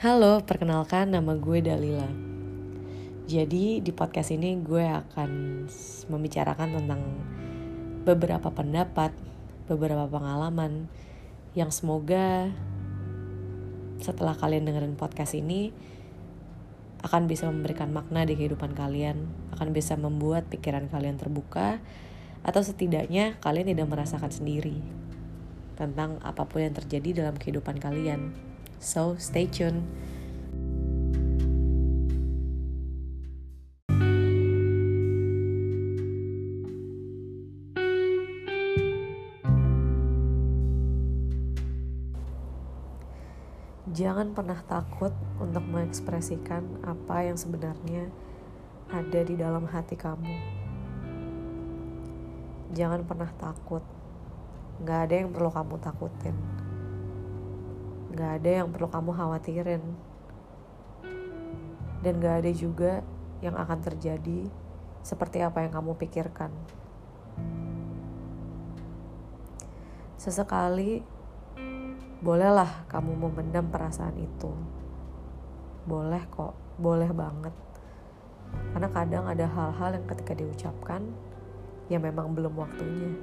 Halo, perkenalkan nama gue Dalila. Jadi di podcast ini gue akan membicarakan tentang beberapa pendapat, beberapa pengalaman yang semoga setelah kalian dengerin podcast ini akan bisa memberikan makna di kehidupan kalian, akan bisa membuat pikiran kalian terbuka, atau setidaknya kalian tidak merasakan sendiri tentang apa pun yang terjadi dalam kehidupan kalian. So stay tuned. Jangan pernah takut untuk mengekspresikan apa yang sebenarnya ada di dalam hati kamu. Jangan pernah takut, gak ada yang perlu kamu takutin Gak ada yang perlu kamu khawatirin. Dan gak ada juga yang akan terjadi seperti apa yang kamu pikirkan. Sesekali, bolehlah kamu memendam perasaan itu. Boleh kok, boleh banget. Karena kadang ada hal-hal yang ketika diucapkan, ya memang belum waktunya.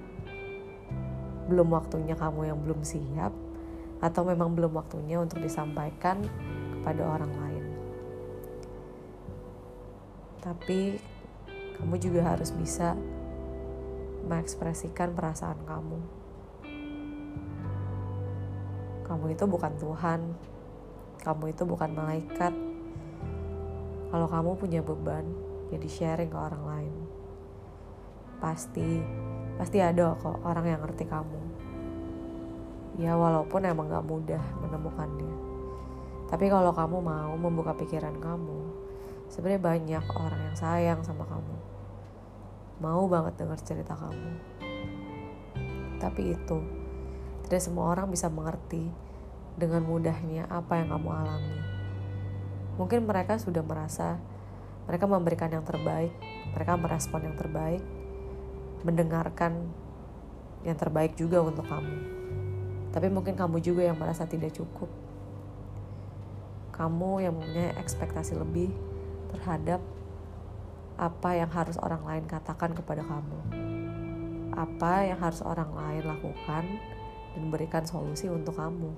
Belum waktunya kamu yang belum siap, atau memang belum waktunya untuk disampaikan kepada orang lain. Tapi kamu juga harus bisa mengekspresikan perasaan kamu. Kamu itu bukan Tuhan, kamu itu bukan malaikat. Kalau kamu punya beban, jadi sharing ke orang lain. Pasti, pasti ada kok orang yang ngerti kamu ya walaupun emang gak mudah menemukannya. Tapi kalau kamu mau membuka pikiran kamu sebenarnya banyak orang yang sayang sama kamu. Mau banget dengar cerita kamu. Tapi itu tidak semua orang bisa mengerti dengan mudahnya apa yang kamu alami. Mungkin mereka sudah merasa mereka memberikan yang terbaik mereka merespon yang terbaik mendengarkan yang terbaik juga untuk kamu tapi mungkin kamu juga yang merasa tidak cukup. Kamu yang punya ekspektasi lebih terhadap apa yang harus orang lain katakan kepada kamu. Apa yang harus orang lain lakukan dan berikan solusi untuk kamu.